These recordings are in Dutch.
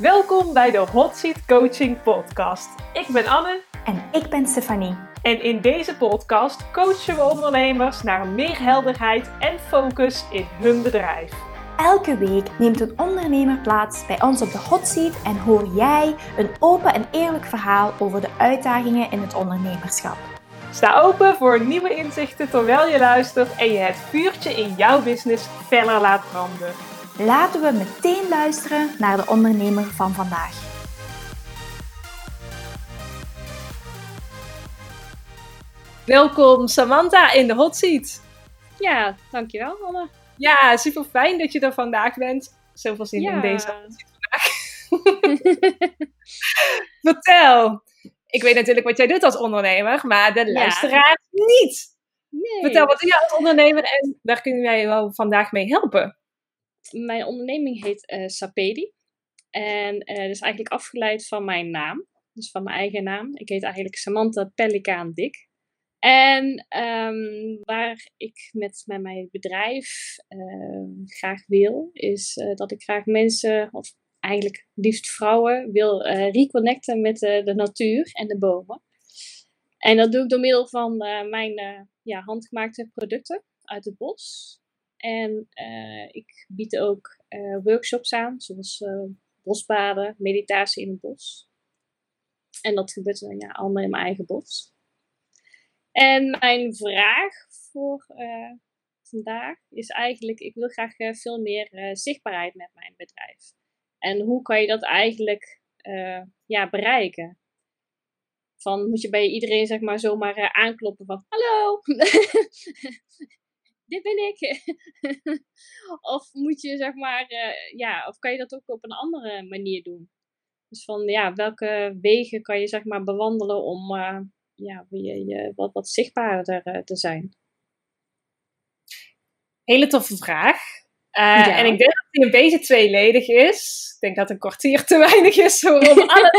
Welkom bij de Hot Seat Coaching Podcast. Ik ben Anne. En ik ben Stefanie. En in deze podcast coachen we ondernemers naar meer helderheid en focus in hun bedrijf. Elke week neemt een ondernemer plaats bij ons op de hot seat en hoor jij een open en eerlijk verhaal over de uitdagingen in het ondernemerschap. Sta open voor nieuwe inzichten terwijl je luistert en je het vuurtje in jouw business feller laat branden. Laten we meteen luisteren naar de ondernemer van vandaag. Welkom Samantha in de hot seat. Ja, dankjewel Anne. Ja, super fijn dat je er vandaag bent. Zoveel zin in deze hot seat vandaag. Vertel. Ik weet natuurlijk wat jij doet als ondernemer, maar de luisteraar niet. Nee. Vertel, wat doe je als ondernemer en waar kunnen wij jou vandaag mee helpen? Mijn onderneming heet uh, Sapedi. En uh, is eigenlijk afgeleid van mijn naam. Dus van mijn eigen naam. Ik heet eigenlijk Samantha Pelikaan Dik. En um, waar ik met, met mijn bedrijf uh, graag wil, is dat ik graag mensen, of eigenlijk liefst vrouwen, wil reconnecten met de natuur en de bomen. En dat doe ik door middel van mijn ja, handgemaakte producten uit het bos. En ik bied ook workshops aan, zoals bosbaden, meditatie in het bos. En dat gebeurt dan ja, allemaal in mijn eigen bos. En mijn vraag voor vandaag is eigenlijk, ik wil graag veel meer zichtbaarheid met mijn bedrijf. En hoe kan je dat eigenlijk ja, bereiken? Van moet je bij iedereen zeg maar zomaar aankloppen van hallo, dit ben ik. of moet je zeg maar, ja, of kan je dat ook op een andere manier doen? Dus van ja, welke wegen kan je zeg maar bewandelen om ja, je, je wat, wat zichtbaarder uh, te zijn? Hele toffe vraag. Uh, En ik denk dat die een beetje tweeledig is. Ik denk dat een kwartier te weinig is om alle.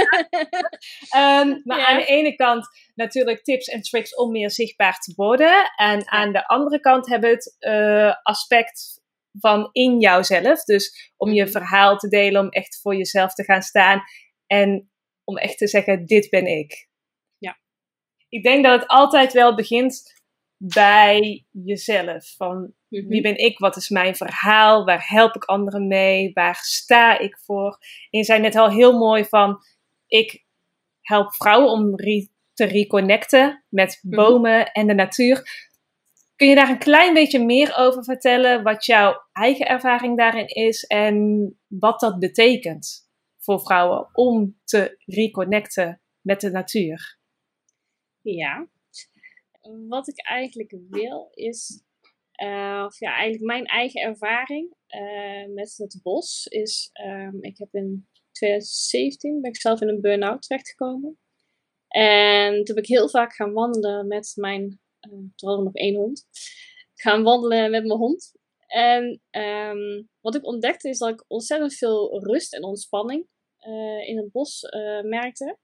um, maar ja. aan de ene kant natuurlijk tips en tricks om meer zichtbaar te worden. En aan de andere kant hebben we het uh, aspect van in jouzelf. Dus om je verhaal te delen, om echt voor jezelf te gaan staan. En om echt te zeggen: dit ben ik ik denk dat het altijd wel begint bij jezelf. Van wie Mhm. ben ik? Wat is mijn verhaal? Waar help ik anderen mee? Waar sta ik voor? En je zei net al heel mooi van ik help vrouwen om re- te reconnecten met Mhm. bomen en de natuur. Kun je daar een klein beetje meer over vertellen? Wat jouw eigen ervaring daarin is en wat dat betekent voor vrouwen om te reconnecten met de natuur? Ja. Wat ik eigenlijk wil is, uh, of ja, eigenlijk mijn eigen ervaring uh, met het bos is, um, ik heb in 2017 ben ik zelf in een burn-out terechtgekomen. En toen ben ik heel vaak gaan wandelen met mijn, uh, toen hadden we nog één hond, gaan wandelen met mijn hond. En um, wat ik ontdekte is dat ik ontzettend veel rust en ontspanning in het bos merkte.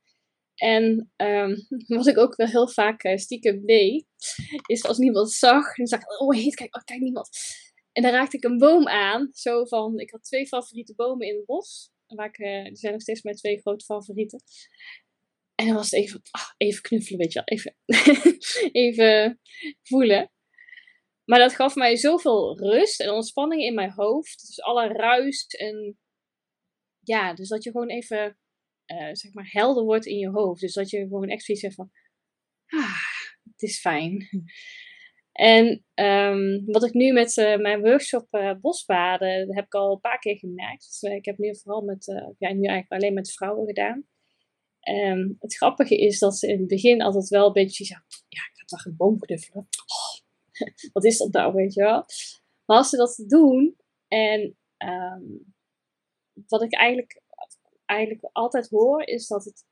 En um, wat ik ook wel heel vaak uh, stiekem deed, is als niemand zag, dan zag ik, oh heet, kijk, oh, kijk niemand. En dan raakte ik een boom aan, zo van, ik had twee favoriete bomen in het bos. Waar ik, die zijn nog steeds mijn twee grote favorieten. En dan was het even, oh, even knuffelen, weet je wel, even, even voelen. Maar dat gaf mij zoveel rust en ontspanning in mijn hoofd. Dus alle ruis en ja, dus dat je gewoon even uh, zeg maar helder wordt in je hoofd. Dus dat je gewoon echt zoiets zegt van, ah, het is fijn. En um, wat ik nu met uh, mijn workshop uh, bosbaden, heb ik al een paar keer gemerkt. Dus, ik heb nu vooral met, ja, nu eigenlijk alleen met vrouwen gedaan. Um, het grappige is dat ze in het begin altijd wel een beetje zeggen, ja, ik ga toch een boom knuffelen. Wat is dat nou, weet je wel? Maar als ze dat doen en um, wat ik eigenlijk eigenlijk altijd hoor, is dat, het,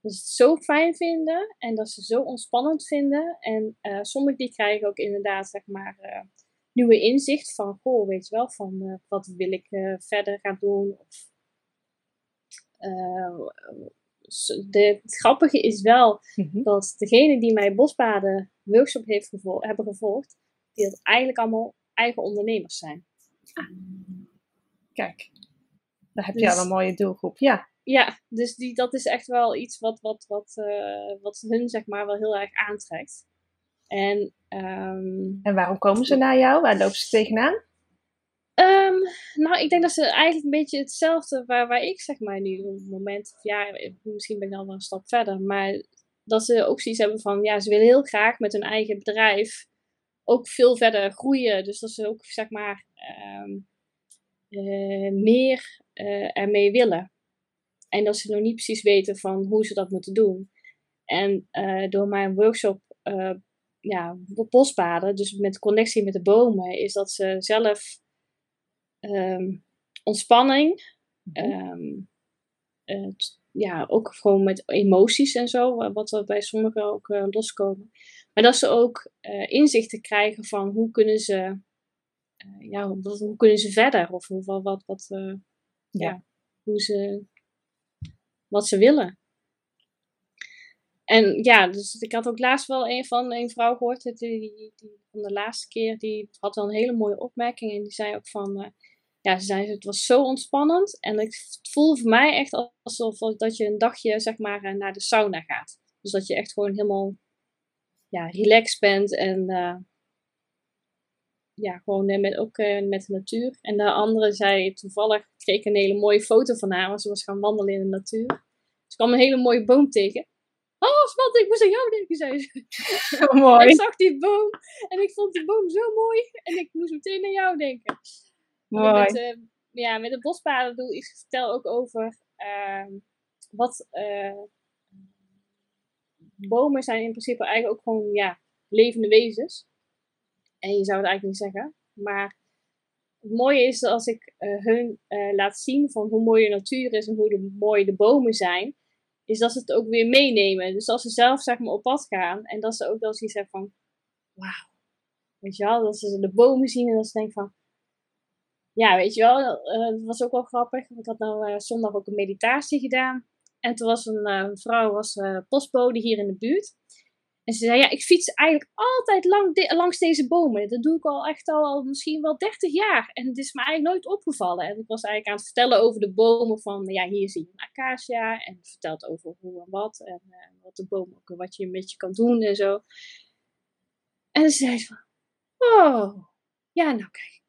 dat ze het zo fijn vinden en dat ze zo ontspannend vinden. En uh, sommigen die krijgen ook inderdaad, zeg maar, uh, nieuwe inzicht van, goh, weet je wel, van uh, wat wil ik verder gaan doen. Of, de, het grappige is wel mm-hmm. dat degene die mij bosbaden workshop heeft gevolg, hebben gevolgd, die dat eigenlijk allemaal eigen ondernemers zijn. Kijk. Daar heb je dus, al een mooie doelgroep, ja. Ja, dus die, dat is echt wel iets wat, wat, wat, uh, wat hun zeg maar wel heel erg aantrekt. En, um, en waarom komen ze naar jou? Waar lopen ze tegenaan? Um, nou, ik denk dat ze eigenlijk een beetje hetzelfde waar, waar ik zeg maar nu op het moment, ja, misschien ben ik dan wel een stap verder, maar dat ze ook zoiets hebben van, ja, ze willen heel graag met hun eigen bedrijf ook veel verder groeien. Dus dat ze ook, zeg maar, um, uh, meer uh, ermee willen. En dat ze nog niet precies weten van hoe ze dat moeten doen. En uh, door mijn workshop ja, bosbaden, dus met connectie met de bomen, is dat ze zelf um, ontspanning, um, ja, ook gewoon met emoties en zo, wat er bij sommigen ook uh, loskomen. Maar dat ze ook uh, inzichten krijgen van hoe kunnen ze, uh, ja, hoe, hoe, kunnen ze verder of hoe, wat, wat, wat ja. hoe ze, wat ze willen. En ja, dus ik had ook laatst wel een van een vrouw gehoord, die, die, die van de laatste keer, die had wel een hele mooie opmerking en die zei ook van, ja, ze zei, het was zo ontspannend. En het voelde voor mij echt alsof dat je een dagje zeg maar, eh, naar de sauna gaat. Dus dat je echt gewoon helemaal ja, relaxed bent en uh, ja, gewoon uh, met, ook uh, met de natuur. En de andere zei toevallig, kreeg ik een hele mooie foto van haar, want ze was gaan wandelen in de natuur. Ze kwam een hele mooie boom tegen. Oh, wat, ik moest aan jou denken, zei ze. Oh, mooi. ik zag die boom en ik vond die boom zo mooi en ik moest meteen aan jou denken. Met, uh, ja, met het bospaden doe ik vertel ook over uh, wat uh, bomen zijn in principe eigenlijk ook gewoon ja, levende wezens. En je zou het eigenlijk niet zeggen. Maar het mooie is als ik uh, hun laat zien van hoe mooi de natuur is en hoe mooi de bomen zijn, is dat ze het ook weer meenemen. Dus als ze zelf zeg maar op pad gaan en dat ze ook wel zoiets hebben van, wauw, weet je wel, dat ze de bomen zien en dat ze denken van, ja, weet je wel, dat was ook wel grappig. Ik had nou zondag ook een meditatie gedaan. En toen was een vrouw, was postbode hier in de buurt. En ze zei, ja, ik fiets eigenlijk altijd lang langs deze bomen. Dat doe ik al echt al, al, misschien wel 30 jaar. En het is me eigenlijk nooit opgevallen. En ik was eigenlijk aan het vertellen over de bomen van, ja, hier zie je een acacia. En vertelt over hoe en wat. En wat de boom ook, wat je met je kan doen en zo. En ze zei van, oh, ja, nou kijk,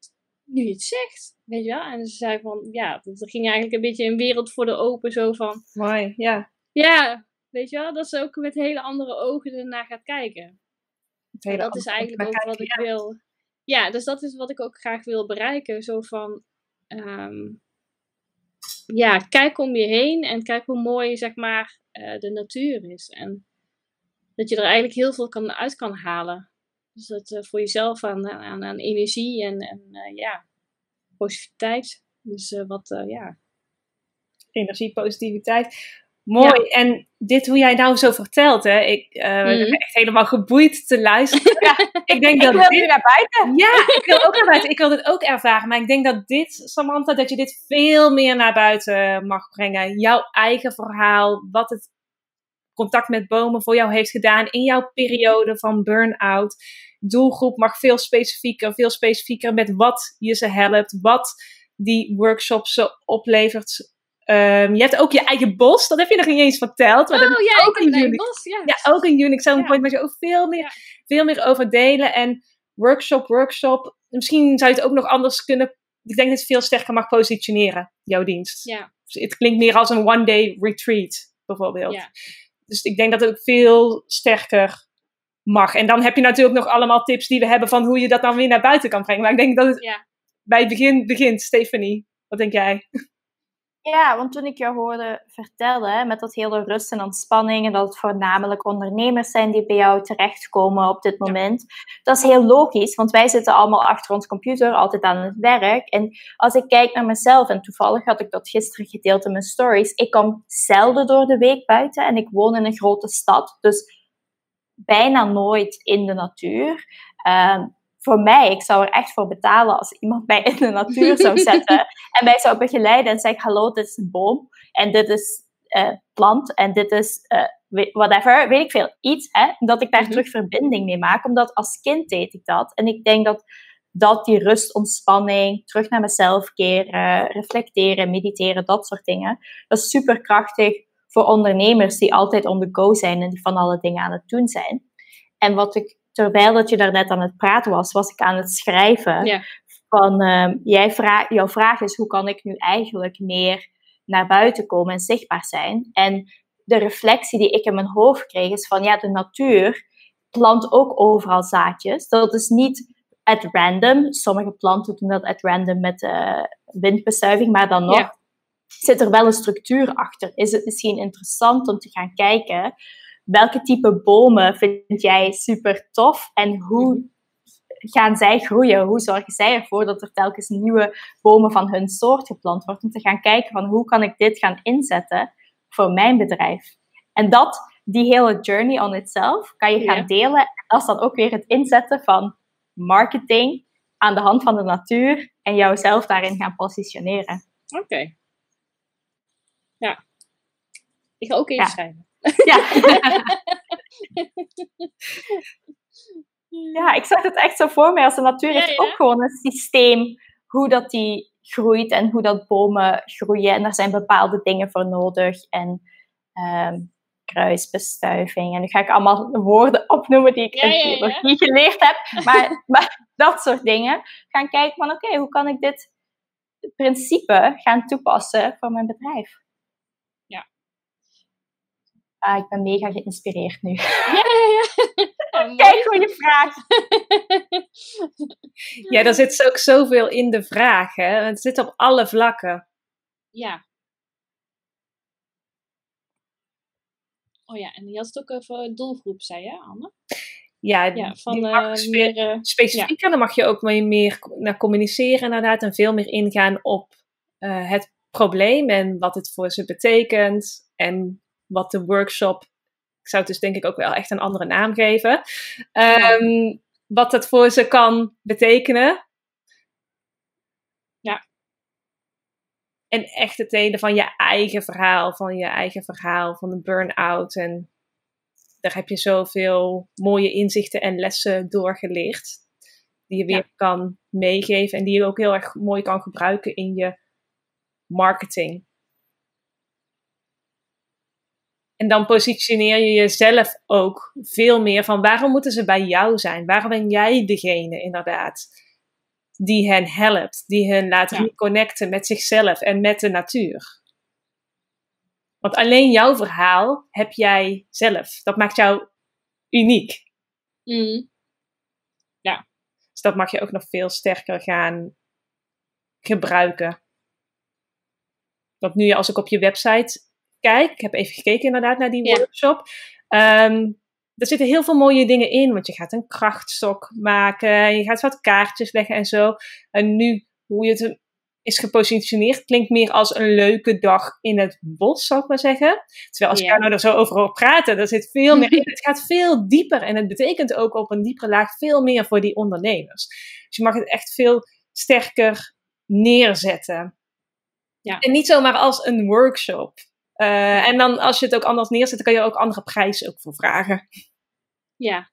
nu je het zegt, weet je wel. En ze zei van, ja, dat ging eigenlijk een beetje een wereld voor de open, zo van... Mooi, ja. Ja, weet je wel, dat ze ook met hele andere ogen ernaar gaat kijken. dat is eigenlijk ook wat ik wil... Ja, dus dat is wat ik ook graag wil bereiken, zo van... Ehm, ja, kijk om je heen en kijk hoe mooi, zeg maar, uh, de natuur is. En dat je er eigenlijk heel veel kan, uit kan halen. Dus dat uh, voor jezelf aan, aan, aan energie en, en uh, ja, positiviteit. Dus wat, ja. Energie, positiviteit. Mooi. En dit hoe jij nou zo vertelt, hè? Ik mm. ben echt helemaal geboeid te luisteren. ja, ik denk dat wil dit... naar buiten. Ja, ik wil ook naar buiten. Ik wil dit ook ervaren. Maar ik denk dat dit, Samantha, dat je dit veel meer naar buiten mag brengen. Jouw eigen verhaal, wat het contact met bomen voor jou heeft gedaan in jouw periode van burn-out. Doelgroep mag veel specifieker, veel specifieker met wat je ze helpt, wat die workshop ze oplevert. Um, je hebt ook je eigen bos, dat heb je nog niet eens verteld. Maar oh ja, ook in juni. Bos, ja. ja, ook in een point met je ook veel meer, veel meer over delen. En workshop, workshop. Misschien zou je het ook nog anders kunnen. Ik denk dat het veel sterker mag positioneren, jouw dienst. Ja. Dus het klinkt meer als een one-day retreat, bijvoorbeeld. Ja. Dus ik denk dat het ook veel sterker mag. En dan heb je natuurlijk nog allemaal tips die we hebben van hoe je dat dan weer naar buiten kan brengen. Maar ik denk dat het ja. bij het begin begint. Stephanie, wat denk jij? Ja, want toen ik jou hoorde vertellen met dat hele rust en ontspanning en dat het voornamelijk ondernemers zijn die bij jou terechtkomen op dit moment, dat is heel logisch, want wij zitten allemaal achter ons computer, altijd aan het werk. En als ik kijk naar mezelf, en toevallig had ik dat gisteren gedeeld in mijn stories, ik kom zelden door de week buiten en ik woon in een grote stad, dus bijna nooit in de natuur. Ehm, voor mij, ik zou er echt voor betalen als iemand mij in de natuur zou zetten en mij zou begeleiden en zeggen: Hallo, dit is een boom en dit is uh, plant en dit is uh, whatever, weet ik veel, iets, hè, dat ik daar mhm. terug verbinding mee maak. Omdat als kind deed ik dat. En ik denk dat dat die rust, ontspanning, terug naar mezelf keren, reflecteren, mediteren, dat soort dingen, dat is super krachtig voor ondernemers die altijd on the go zijn en die van alle dingen aan het doen zijn. En wat ik, terwijl dat je daar net aan het praten was, was ik aan het schrijven. Ja. Van, uh, jij vraag, jouw vraag is, hoe kan ik nu eigenlijk meer naar buiten komen en zichtbaar zijn? En de reflectie die ik in mijn hoofd kreeg is van, ja, de natuur plant ook overal zaadjes. Dat is niet at random. Sommige planten doen dat at random met uh, windbestuiving, maar dan nog zit er wel een structuur achter. Is het misschien interessant om te gaan kijken welke type bomen vind jij super tof en hoe mhm. gaan zij groeien? Hoe zorgen zij ervoor dat er telkens nieuwe bomen van hun soort geplant worden? Om te gaan kijken van hoe kan ik dit gaan inzetten voor mijn bedrijf? En dat, die hele journey on itself, kan je gaan delen. En dat is dan ook weer het inzetten van marketing aan de hand van de natuur en jouzelf daarin gaan positioneren. Oké. Ja. Ik ga ook even ja. Ja. ik zag het echt zo voor mij. Als de natuur heeft ook gewoon een systeem hoe dat die groeit en hoe dat bomen groeien. En daar zijn bepaalde dingen voor nodig. En um, kruisbestuiving. En nu ga ik allemaal woorden opnoemen die ik ja, in niet geleerd heb. Maar, maar dat soort dingen. Gaan kijken van oké, hoe kan ik dit principe gaan toepassen voor mijn bedrijf? Ah, ik ben mega geïnspireerd nu. Ja, ja, ja. Kijk, goede vraag. ja, er zit ook zoveel in de vraag. Hè? Het zit op alle vlakken. Ja. Oh ja, en je had het ook over doelgroep, zei je, Anne? Ja, ja van uh, meer, uh, specifieker. Ja. Dan mag je ook meer, meer naar communiceren inderdaad. En veel meer ingaan op uh, het probleem en wat het voor ze betekent. En wat de workshop, ik zou het dus denk ik ook wel echt een andere naam geven, um, wat het voor ze kan betekenen. Ja. En echt het delen van je eigen verhaal, van je eigen verhaal, van de burn-out. En daar heb je zoveel mooie inzichten en lessen doorgeleerd. Die je weer kan meegeven en die je ook heel erg mooi kan gebruiken in je marketing. En dan positioneer je jezelf ook veel meer van waarom moeten ze bij jou zijn? Waarom ben jij degene inderdaad die hen helpt, die hen laat ja. reconnecten met zichzelf en met de natuur? Want alleen jouw verhaal heb jij zelf. Dat maakt jou uniek. Mm. Ja. Dus dat mag je ook nog veel sterker gaan gebruiken. Want nu als ik op je website kijk, ik heb even gekeken inderdaad naar die workshop. Um, er zitten heel veel mooie dingen in, want je gaat een krachtstok maken, je gaat wat kaartjes leggen en zo. En nu, hoe je het is gepositioneerd, klinkt meer als een leuke dag in het bos, zou ik maar zeggen. Terwijl als ja. nou er zo over hoor praten, er zit veel meer in. Het gaat veel dieper en het betekent ook op een diepere laag veel meer voor die ondernemers. Dus je mag het echt veel sterker neerzetten. Ja. En niet zomaar als een workshop. Uh, en dan als je het ook anders neerzet, kan je ook andere prijzen ook voor vragen. Ja.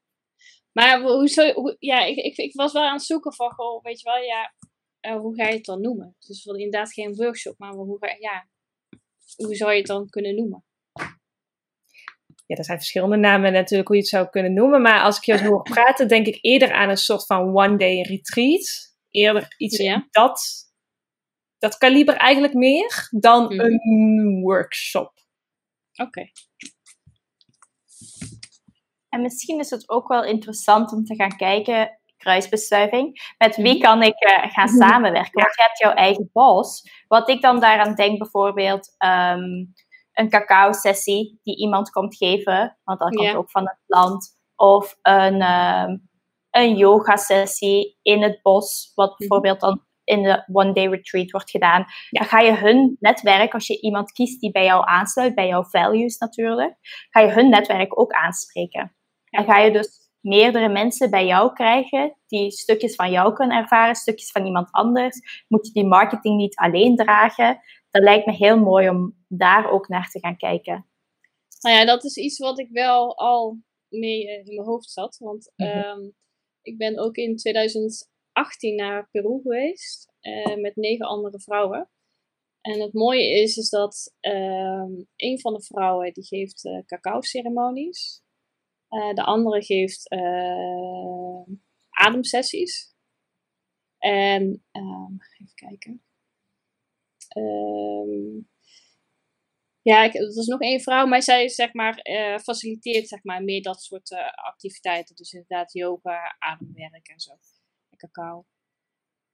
Maar hoezo, hoe, ja, ik, ik, ik was wel aan het zoeken van, goh, weet je wel, ja, uh, hoe ga je het dan noemen? Dus inderdaad geen workshop, maar hoe, ga, ja, hoe zou je het dan kunnen noemen? Ja, er zijn verschillende namen natuurlijk hoe je het zou kunnen noemen. Maar als ik je hoor praten, denk ik eerder aan een soort van one-day retreat. Eerder iets ja. in dat dat kaliber eigenlijk meer dan mm. een workshop. Oké. En misschien is het ook wel interessant om te gaan kijken, kruisbestuiving, met wie mhm. kan ik uh, gaan mhm. samenwerken? Want je hebt jouw eigen bos. Wat ik dan daaraan denk, bijvoorbeeld um, een cacao-sessie die iemand komt geven, want dat komt ook van het land. Of een, um, een yoga-sessie in het bos, wat mhm. bijvoorbeeld dan in de one day retreat wordt gedaan. Dan ga je hun netwerk, als je iemand kiest die bij jou aansluit, bij jouw values natuurlijk, ga je hun netwerk ook aanspreken. En ga je dus meerdere mensen bij jou krijgen die stukjes van jou kunnen ervaren, stukjes van iemand anders. Moet je die marketing niet alleen dragen? Dat lijkt me heel mooi om daar ook naar te gaan kijken. Nou ja, dat is iets wat ik wel al mee in mijn hoofd zat. Want mm ik ben ook in 2000 2018 naar Peru geweest met negen andere vrouwen. En het mooie is, is dat ehm, een van de vrouwen die geeft uh, cacao-ceremonies. Uh, de andere geeft ademsessies. En um, even kijken. Um, ja, ik, er is nog één vrouw, maar zij zeg maar, faciliteert zeg maar, meer dat soort activiteiten. Dus inderdaad yoga, ademwerk en zo. En cacao.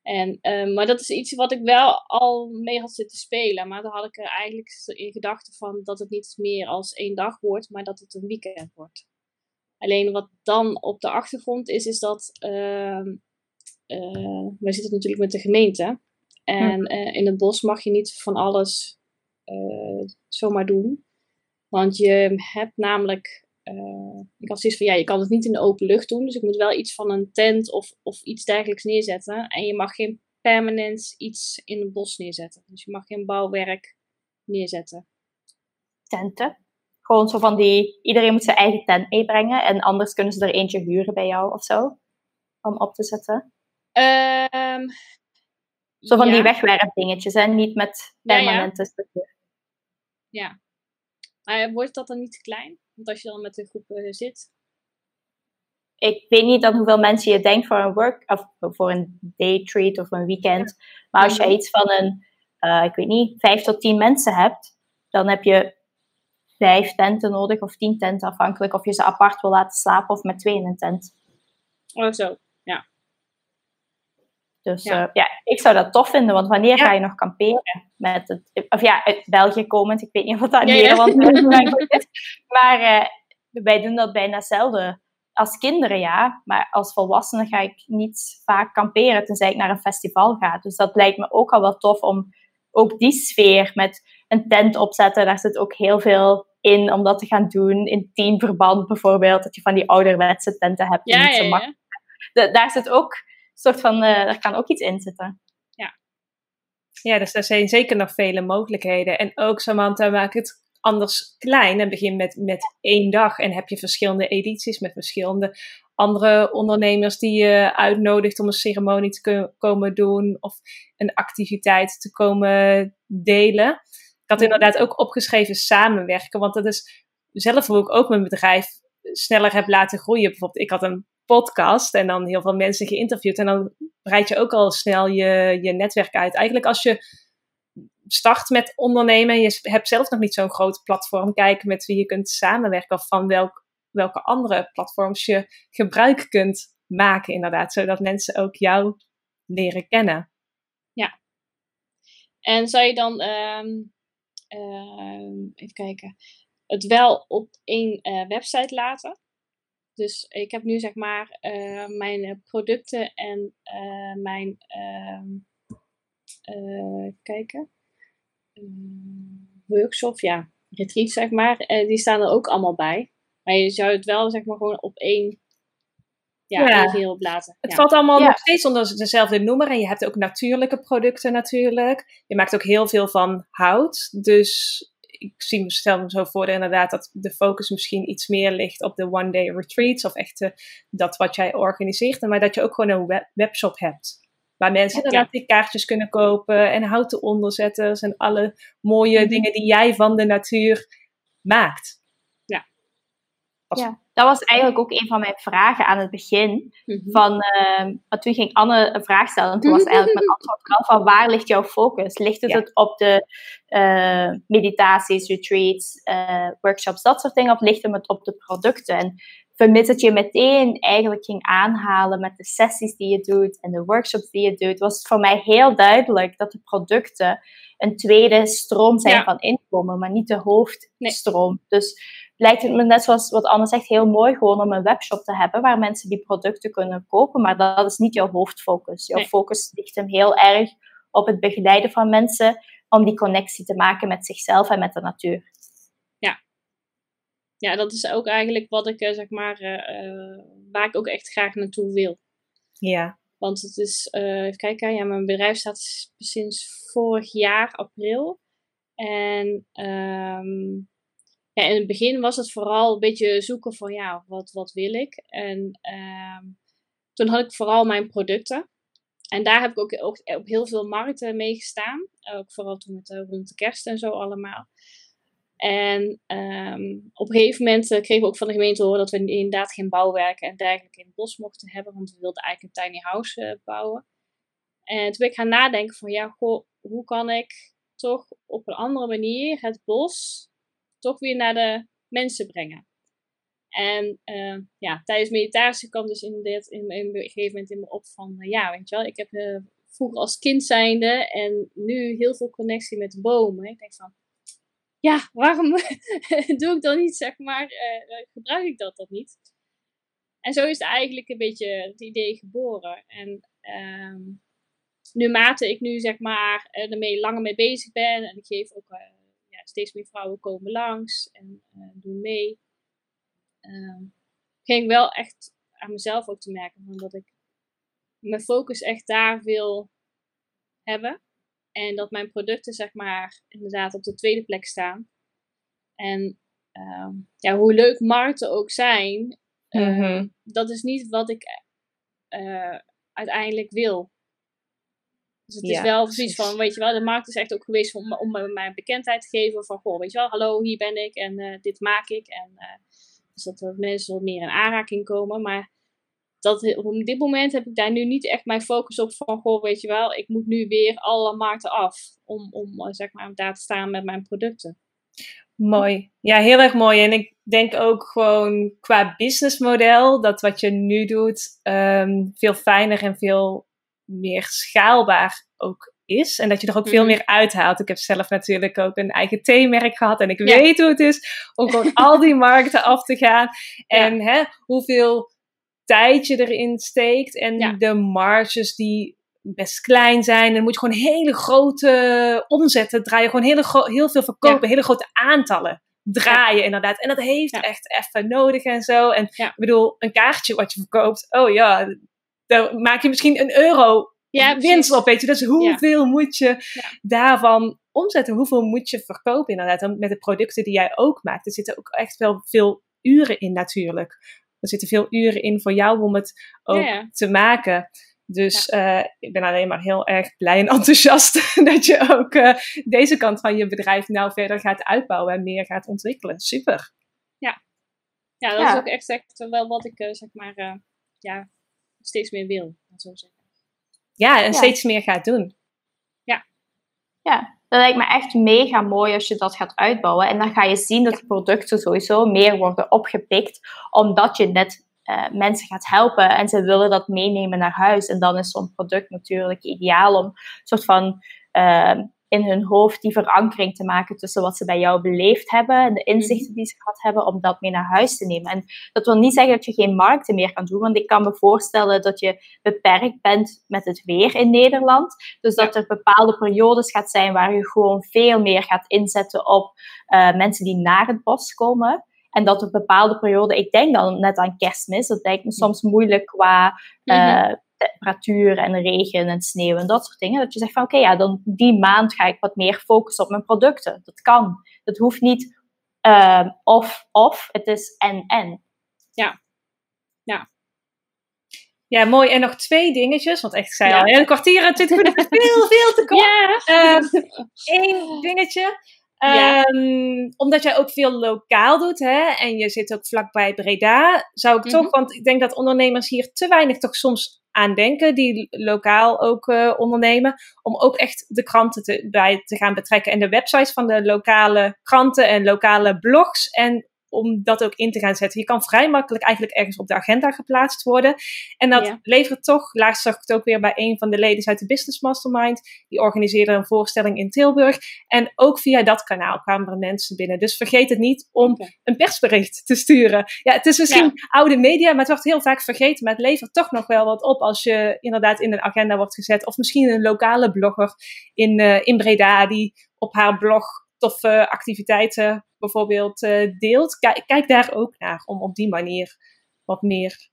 En, uh, maar dat is iets wat ik wel al mee had zitten spelen. Maar dan had ik er eigenlijk in gedachten van dat het niet meer als één dag wordt, maar dat het een weekend wordt. Alleen wat dan op de achtergrond is, is dat uh, uh, wij zitten natuurlijk met de gemeente. En uh, in het bos mag je niet van alles uh, zomaar doen. Want je hebt namelijk uh, ik had zoiets van, ja, je kan het niet in de open lucht doen. Dus ik moet wel iets van een tent of, of iets dergelijks neerzetten. En je mag geen permanent iets in het bos neerzetten. Dus je mag geen bouwwerk neerzetten. Tenten? Gewoon zo van die, iedereen moet zijn eigen tent meebrengen. En anders kunnen ze er eentje huren bij jou of zo. Om op te zetten. Um, zo van ja. die wegwerpdingetjes, en Niet met permanente ja, ja. Ja. Maar wordt dat dan niet te klein? Want als je dan met een groep uh, zit. Ik weet niet dan hoeveel mensen je denkt voor een work of voor een day treat of een weekend. Maar als je iets van een, uh, ik weet niet, vijf tot tien mensen hebt, dan heb je vijf tenten nodig of tien tenten, afhankelijk of je ze apart wil laten slapen of met twee in een tent. Oh, zo. Dus ja. Uh, ja, ik zou dat tof vinden, want wanneer ja. ga je nog kamperen? Met het, of ja, uit België komend, ik weet niet of dat ja, Nederland is. Maar uh, wij doen dat bijna zelden. Als kinderen ja, maar als volwassenen ga ik niet vaak kamperen tenzij ik naar een festival ga. Dus dat lijkt me ook al wel tof om ook die sfeer met een tent opzetten. Daar zit ook heel veel in om dat te gaan doen. In teamverband bijvoorbeeld, dat je van die ouderwetse tenten hebt. Die ja, niet zo makkelijk de, daar zit ook soort van, uh, daar kan ook iets in zitten. Ja. Ja, dus er zijn zeker nog vele mogelijkheden. En ook Samantha, maak het anders klein en begin met, met één dag. En heb je verschillende edities met verschillende andere ondernemers die je uitnodigt om een ceremonie te komen doen of een activiteit te komen delen. Ik had inderdaad ook opgeschreven samenwerken, want dat is zelf hoe ik ook mijn bedrijf sneller heb laten groeien. Bijvoorbeeld, ik had een podcast en dan heel veel mensen geïnterviewd. En dan breid je ook al snel je, je netwerk uit. Eigenlijk als je start met ondernemen en je hebt zelf nog niet zo'n groot platform, kijk met wie je kunt samenwerken of van welk, welke andere platforms je gebruik kunt maken, inderdaad. Zodat mensen ook jou leren kennen. Ja. En zou je dan, um, even kijken, het wel op één uh, website laten? Dus ik heb nu zeg maar uh, mijn producten en uh, mijn uh, kijken workshop, ja, retreat zeg maar, die staan er ook allemaal bij. Maar je zou het wel zeg maar gewoon op één ja, ja. geheel laten. Het ja. valt allemaal nog steeds onder dezelfde noemer. En je hebt ook natuurlijke producten natuurlijk. Je maakt ook heel veel van hout. Dus ik zie, stel me zo voor inderdaad dat de focus misschien iets meer ligt op de one-day retreats of echt uh, dat wat jij organiseert. Maar dat je ook gewoon een web webshop hebt. Waar mensen ja, inderdaad die kaartjes kunnen kopen en houten onderzetters en alle mooie Mhm. dingen die jij van de natuur maakt. Ja. Als- Ja, dat was eigenlijk ook een van mijn vragen aan het begin. Mhm. Van, ehm, want toen ging Anne een vraag stellen en toen was eigenlijk mijn antwoord al van waar ligt jouw focus? Ligt het, Ja. het op de eh, meditaties, retreats, eh, workshops, dat soort dingen? Of ligt hem het op de producten? En vermits het je meteen eigenlijk ging aanhalen met de sessies die je doet en de workshops die je doet, was het voor mij heel duidelijk dat de producten een tweede stroom zijn Ja. van inkomen, maar niet de hoofdstroom. Dus lijkt het me net zoals wat Anne zegt heel mooi gewoon om een webshop te hebben waar mensen die producten kunnen kopen, maar dat is niet jouw hoofdfocus. Jouw Nee. focus ligt hem heel erg op het begeleiden van mensen om die connectie te maken met zichzelf en met de natuur. Ja, dat is ook eigenlijk wat ik, eh, zeg maar, eh, eh, waar ik ook echt graag naartoe wil. Ja. Want het is, even kijken, ja, mijn bedrijf staat sinds vorig jaar april. En ehm, ja, in het begin was het vooral een beetje zoeken van, ja, wat, wat wil ik? En ehm, toen had ik vooral mijn producten. en daar heb ik ook, op heel veel markten mee gestaan. Ook vooral toen het rond de kerst en zo allemaal. En ehm, op een gegeven moment kregen we ook van de gemeente horen dat we inderdaad geen bouwwerken en dergelijke in het bos mochten hebben. Want we wilden eigenlijk een tiny house bouwen. En toen ben ik gaan nadenken van, ja, goh, hoe kan ik toch op een andere manier het bos toch weer naar de mensen brengen. En uh, ja, tijdens meditatie kwam dus in, dit, in, een gegeven moment in me op van, uh, ja, weet je wel, ik heb uh, vroeger als kind zijnde en nu heel veel connectie met bomen. Ik denk van, ja, waarom doe ik dan niet, zeg maar, gebruik ik dat dan niet? En zo is het eigenlijk een beetje het idee geboren. En um, naarmate ik nu zeg maar ermee langer mee bezig ben en ik geef ook steeds meer vrouwen komen langs en doen mee, uh, ging wel echt aan mezelf ook te merken van dat ik mijn focus echt daar wil hebben en dat mijn producten zeg maar inderdaad op de tweede plek staan. En uh, ja, hoe leuk markten ook zijn, uh, dat is niet wat ik uh, uiteindelijk wil. Dus het is wel precies van, weet je wel, de markt is echt ook geweest om, om mijn bekendheid te geven. Van, goh, weet je wel, hallo, hier ben ik en uh, dit maak ik. En uh, dus dat er mensen wat meer in aanraking komen. Maar dat, op dit moment heb ik daar nu niet echt mijn focus op van, goh, weet je wel, ik moet nu weer alle markten af. Om, om zeg maar, daar te staan met mijn producten. Mooi. Ja, heel erg mooi. En ik denk ook gewoon qua businessmodel, dat wat je nu doet, um, veel fijner en veel meer schaalbaar ook is. En dat je er ook veel mhm. meer uithaalt. Ik heb zelf natuurlijk ook een eigen theemerk gehad. En ik weet hoe het is om gewoon al die markten af te gaan. En hè, hoeveel tijd je erin steekt. En de marges die best klein zijn. En dan moet je gewoon hele grote omzetten draaien. Gewoon hele heel veel verkopen. Hele grote aantallen draaien inderdaad. En dat heeft echt even nodig en zo. En ik bedoel, een kaartje wat je verkoopt. Oh ja, daar maak je misschien een euro ja, winst op, weet je. Dus hoeveel moet je daarvan omzetten? Hoeveel moet je verkopen inderdaad? met de producten die jij ook maakt. Er zitten ook echt wel veel uren in natuurlijk. Er zitten veel uren in voor jou om het ook te maken. Dus uh, ik ben alleen maar heel erg blij en enthousiast dat je ook uh, deze kant van je bedrijf nou verder gaat uitbouwen en meer gaat ontwikkelen. Super. Ja, ja dat is ook echt, wel wat ik uh, zeg maar ja, steeds meer wil. Zo zeggen. Ja, en steeds meer gaat doen. Ja. Ja, dat lijkt me echt mega mooi als je dat gaat uitbouwen. En dan ga je zien dat de producten sowieso meer worden opgepikt, omdat je net uh, mensen gaat helpen en ze willen dat meenemen naar huis. En dan is zo'n product natuurlijk ideaal om een soort van uh, in hun hoofd die verankering te maken tussen wat ze bij jou beleefd hebben en de inzichten mhm. die ze gehad hebben, om dat mee naar huis te nemen. En dat wil niet zeggen dat je geen markten meer kan doen, want ik kan me voorstellen dat je beperkt bent met het weer in Nederland. Dus dat er bepaalde periodes gaat zijn waar je gewoon veel meer gaat inzetten op uh, mensen die naar het bos komen. En dat op bepaalde perioden, ik denk dan net aan kerstmis, dat lijkt me soms moeilijk qua uh, temperatuur en regen en sneeuw en dat soort dingen. Dat je zegt van oké, ja, dan die maand ga ik wat meer focussen op mijn producten. Dat kan. Dat hoeft niet uh, of of, het is en en. Ja. Ja. Ja, mooi. En nog twee dingetjes, want echt, ik zei al, een kwartier en twintig minuten, veel, veel te kort. Ja. Eén um, dingetje. Um, omdat jij ook veel lokaal doet hè, en je zit ook vlakbij Breda, zou ik mm -hmm. toch, want ik denk dat ondernemers hier te weinig toch soms aan denken, die lokaal ook uh, ondernemen, om ook echt de kranten te, bij te gaan betrekken. En de websites van de lokale kranten en lokale blogs en om dat ook in te gaan zetten. Je kan vrij makkelijk eigenlijk ergens op de agenda geplaatst worden. En dat levert toch, laatst zag ik het ook weer bij een van de leden uit de Business Mastermind. Die organiseerde een voorstelling in Tilburg. En ook via dat kanaal kwamen er mensen binnen. Dus vergeet het niet om een persbericht te sturen. Ja, het is misschien oude media, maar het wordt heel vaak vergeten. Maar het levert toch nog wel wat op als je inderdaad in een agenda wordt gezet. Of misschien een lokale blogger in, uh, in Breda die op haar blog toffe activiteiten bijvoorbeeld uh, deelt. Kijk, kijk daar ook naar om op die manier wat meer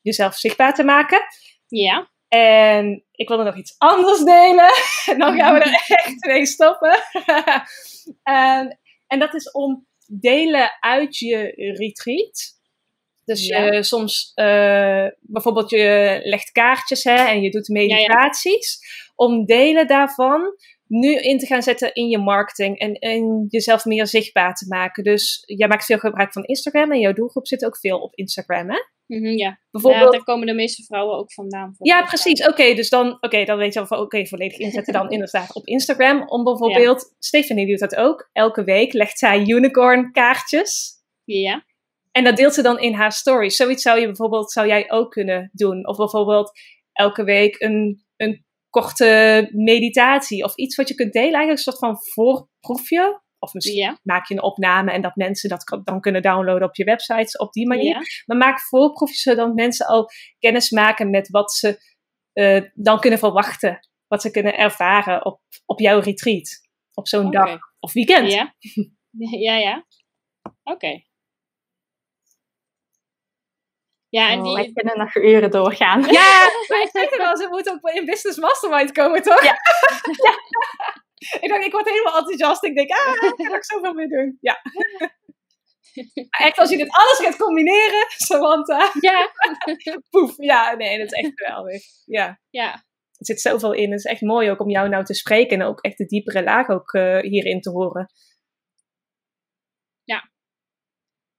jezelf zichtbaar te maken. Ja. En ik wilde nog iets anders delen. En dan gaan we er echt mee stoppen. um, en dat is om delen uit je retreat. Dus ja. soms bijvoorbeeld je legt kaartjes hè, en je doet meditaties. Om delen daarvan nu in te gaan zetten in je marketing en, en jezelf meer zichtbaar te maken. Dus jij maakt veel gebruik van Instagram en jouw doelgroep zit ook veel op Instagram, hè? Mm ja. Bijvoorbeeld... Ja, daar komen de meeste vrouwen ook vandaan. Ja, precies. Oké, dus dan, oké, dan weet je al van, oké, volledig inzetten dan inderdaad op Instagram. Om bijvoorbeeld, ja. Stephanie doet dat ook. Elke week legt zij unicorn kaartjes. Ja. En dat deelt ze dan in haar stories. Zoiets zou je bijvoorbeeld, zou jij ook kunnen doen. Of bijvoorbeeld elke week een, een korte meditatie of iets wat je kunt delen. Eigenlijk een soort van voorproefje. Of misschien maak je een opname en dat mensen dat dan kunnen downloaden op je websites op die manier. Maar maak voorproefjes zodat mensen al kennis maken met wat ze uh, dan kunnen verwachten. Wat ze kunnen ervaren op, op jouw retreat. Op zo'n dag of weekend. Ja, ja, ja. Oké. Ja, en die... kunnen nog uren doorgaan. Ja, wij zeggen wel, ze moeten ook in Business Mastermind komen, toch? Ja. ja. ik, dacht, ik word helemaal enthousiast. Ik denk, ah, daar ga ik zoveel mee doen. Ja. Maar echt, als je dit alles gaat combineren, Samantha. Ja. Poef. Ja, nee, dat is echt geweldig. Ja. Ja. Er zit zoveel in. Het is echt mooi ook om jou nou te spreken en ook echt de diepere laag ook uh, hierin te horen.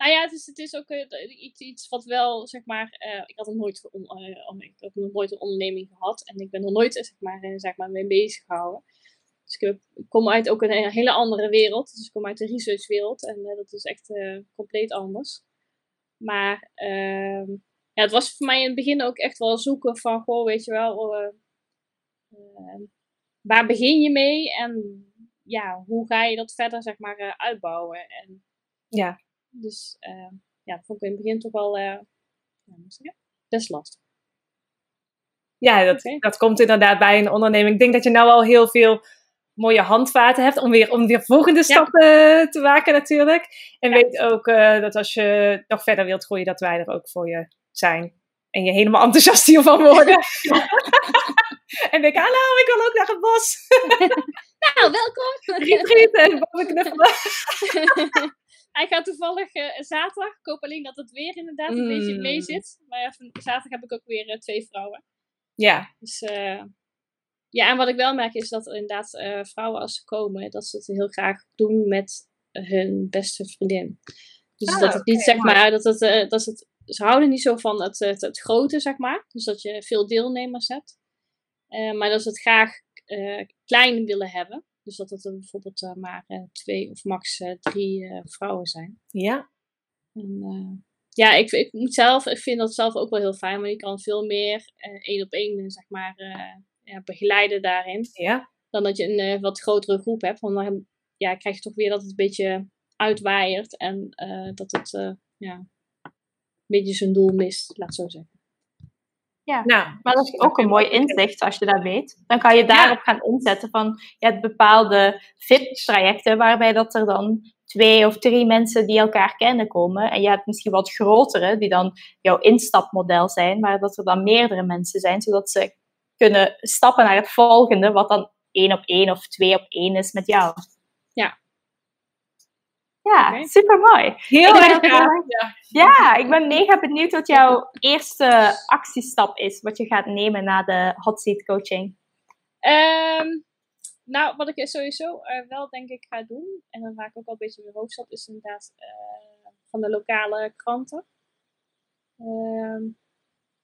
Nou ja, het is, het is ook uh, iets, iets wat wel, zeg maar, uh, ik had nog nooit, uh, ik heb nog nooit een onderneming gehad en ik ben nog nooit, zeg maar, zeg maar mee bezig gehouden. Dus ik, kom uit ook een hele andere wereld, dus ik kom uit de researchwereld en dat is echt compleet anders. Maar ehm, ja, het was voor mij in het begin ook echt wel zoeken van, goh, weet je wel, waar begin je mee en ja, hoe ga je dat verder, zeg maar, uitbouwen? En, ja. Dus uh, ja, dat vond ik in het begin toch wel ja, best lastig. Ja, dat, dat komt inderdaad bij een onderneming. Ik denk dat je nou al heel veel mooie handvaten hebt om weer, om weer volgende stappen te maken natuurlijk. En weet ook uh, dat als je nog verder wilt groeien, dat wij er ook voor je zijn. En je helemaal enthousiast hiervan worden. en denk, hallo, ik wil ook naar het bos. nou, welkom. Retreat en boven knuffelen. Hij gaat toevallig uh, zaterdag. Ik hoop alleen dat het weer inderdaad een beetje mee mm. zit. Maar ja, zaterdag heb ik ook weer uh, twee vrouwen. Ja. Dus uh, ja, en wat ik wel merk is dat inderdaad vrouwen als ze komen, dat ze het heel graag doen met hun beste vriendin. Dus oh, dat het niet zeg maar, dat het, dat het, ze houden niet zo van het, het, het, grote zeg maar. Dus dat je veel deelnemers hebt. maar dat ze het graag klein willen hebben. Dus dat het er bijvoorbeeld uh, maar uh, twee of max uh, drie vrouwen zijn. Ja. En, ja, ik, ik, moet zelf, ik vind dat zelf ook wel heel fijn, want je kan veel meer één op één, zeg maar, ja, begeleiden daarin. Ja. Dan dat je een wat grotere groep hebt. Want dan ja, krijg je toch weer dat het een beetje uitwaaiert en dat het ja, een beetje zijn doel mist, laat het zo zeggen. Ja, nou, maar dat is ook een mooi inzicht als je dat weet. Dan kan je daarop gaan inzetten van je hebt bepaalde fit-trajecten waarbij dat er dan twee of drie mensen die elkaar kennen komen. En je hebt misschien wat grotere die dan jouw instapmodel zijn, maar dat er dan meerdere mensen zijn, zodat ze kunnen stappen naar het volgende, wat dan één op één of twee op één is met jou. Ja, ja, okay. super mooi. Heel erg ja. ja, ik ben mega benieuwd wat jouw eerste actiestap is, wat je gaat nemen na de hot seat coaching. Um, nou, wat ik sowieso uh, wel denk ik ga doen, en dan waar ik ook al een beetje mijn hoofd is inderdaad uh, van de lokale kranten. Um,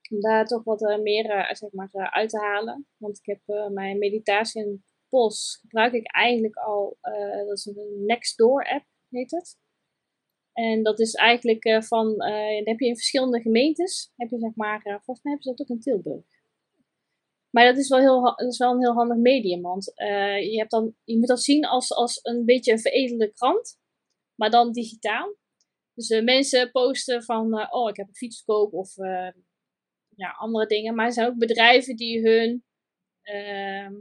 om daar toch wat uh, meer zeg maar, uit te halen. Want ik heb mijn meditatie in bos gebruik ik eigenlijk al, dat is een Nextdoor app heet het. En dat is eigenlijk uh, van, uh, dan heb je in verschillende gemeentes, heb je zeg maar, uh, volgens mij hebben ze dat ook in Tilburg. Maar dat is wel, heel, dat is wel een heel handig medium, want je, hebt dan, je moet dat zien als, als een beetje een veredelde krant, maar dan digitaal. Dus mensen posten van, oh ik heb een fiets koop of ja, andere dingen. Maar er zijn ook bedrijven die hun ehm,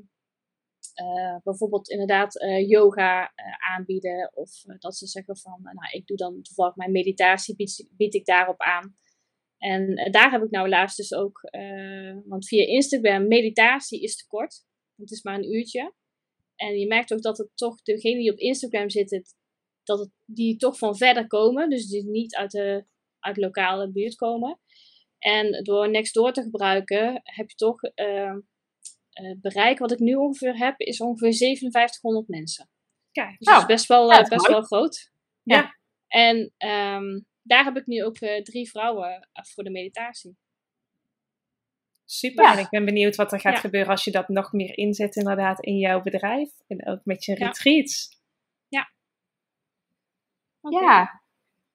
uh, bijvoorbeeld inderdaad uh, yoga uh, aanbieden. Of dat ze zeggen van, nou ik doe dan toevallig mijn meditatie, bied, ik daarop aan. En daar heb ik nou laatst dus ook, want via Instagram, meditatie is te kort. Het is maar een uurtje. En je merkt ook dat het toch, degenen die op Instagram zitten, dat het, die toch van verder komen. Dus die niet uit de uit lokale buurt komen. En door Nextdoor te gebruiken heb je toch bereik wat ik nu ongeveer heb, is ongeveer 5700 mensen. Kijk, dus nou, is best wel, ja, best wel groot. Ja. En um, daar heb ik nu ook drie vrouwen voor de meditatie. Super. En ik ben benieuwd wat er gaat gebeuren als je dat nog meer inzet inderdaad in jouw bedrijf. En ook met je retreats. Ja. Okay. Ja.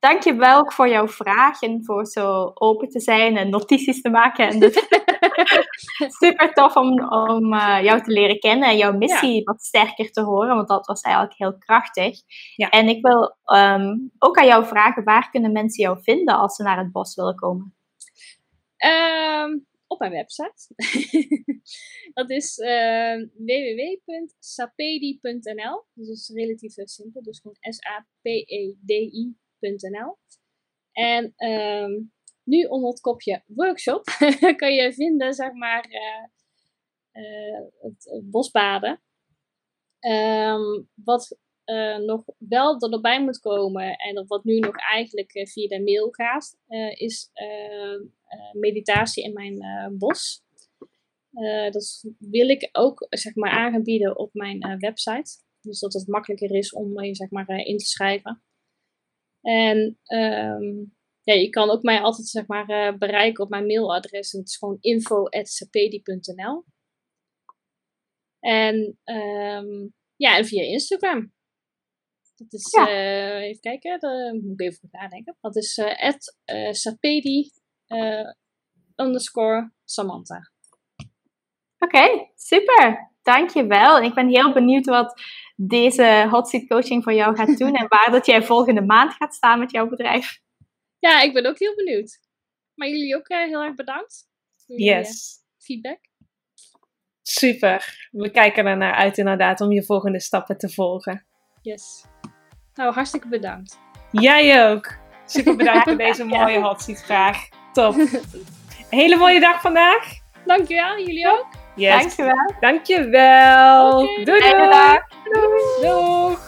Dankjewel ook voor jouw vraag en voor zo open te zijn en notities te maken. En dus super tof om, om uh, jou te leren kennen en jouw missie wat sterker te horen, want dat was eigenlijk heel krachtig. Ja. En ik wil um, ook aan jou vragen, waar kunnen mensen jou vinden als ze naar het bos willen komen? Um, op mijn website. dat is uh, www.sapedi.nl. Dus dat is relatief simpel. Dus gewoon En um, nu onder het kopje workshop kan je vinden, zeg maar, uh, uh, het, bosbaden. Um, wat uh, nog wel erbij moet komen en wat nu nog eigenlijk via de mail gaat, is meditatie in mijn bos. dat wil ik ook zeg maar aanbieden op mijn website. Dus dat het makkelijker is om je zeg maar in te schrijven. En um, ja, je kan ook mij altijd zeg maar bereiken op mijn mailadres. En het is gewoon info.sapedi.nl En um, ja, en via Instagram. Dat is, ja. uh, even kijken, daar moet ik even goed nadenken. Dat is uh, at sapedi underscore Samantha. Oké, okay, super. Dankjewel. En ik ben heel benieuwd wat deze hot seat coaching voor jou gaat doen en waar dat jij volgende maand gaat staan met jouw bedrijf. Ja, ik ben ook heel benieuwd. Maar jullie ook heel erg bedankt. Voor yes. feedback. Super. We kijken er naar uit inderdaad om je volgende stappen te volgen. Yes. Nou, hartstikke bedankt. Jij ook. Super bedankt voor deze mooie hot seat vraag. Top. Hele mooie dag vandaag. Dankjewel, jullie ook. Yes. Dankjewel. Dankjewel. Okay, doei doei. doei. Doeg.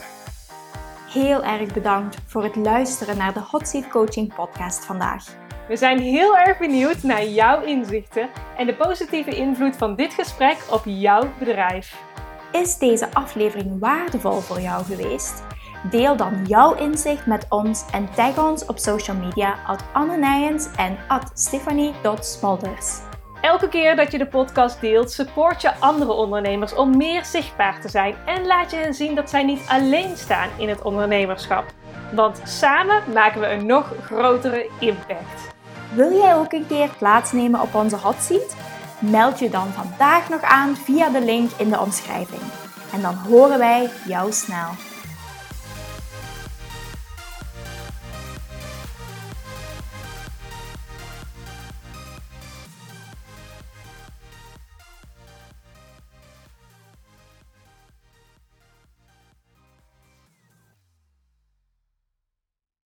Heel erg bedankt voor het luisteren naar de Hot Seat Coaching podcast vandaag. We zijn heel erg benieuwd naar jouw inzichten en de positieve invloed van dit gesprek op jouw bedrijf. Is deze aflevering waardevol voor jou geweest? Deel dan jouw inzicht met ons en tag ons op social media at Anne Nijens en at Stephanie.smolders. Elke keer dat je de podcast deelt, support je andere ondernemers om meer zichtbaar te zijn en laat je hen zien dat zij niet alleen staan in het ondernemerschap. Want samen maken we een nog grotere impact. Wil jij ook een keer plaatsnemen op onze hot seat? Meld je dan vandaag nog aan via de link in de omschrijving. En dan horen wij jou snel.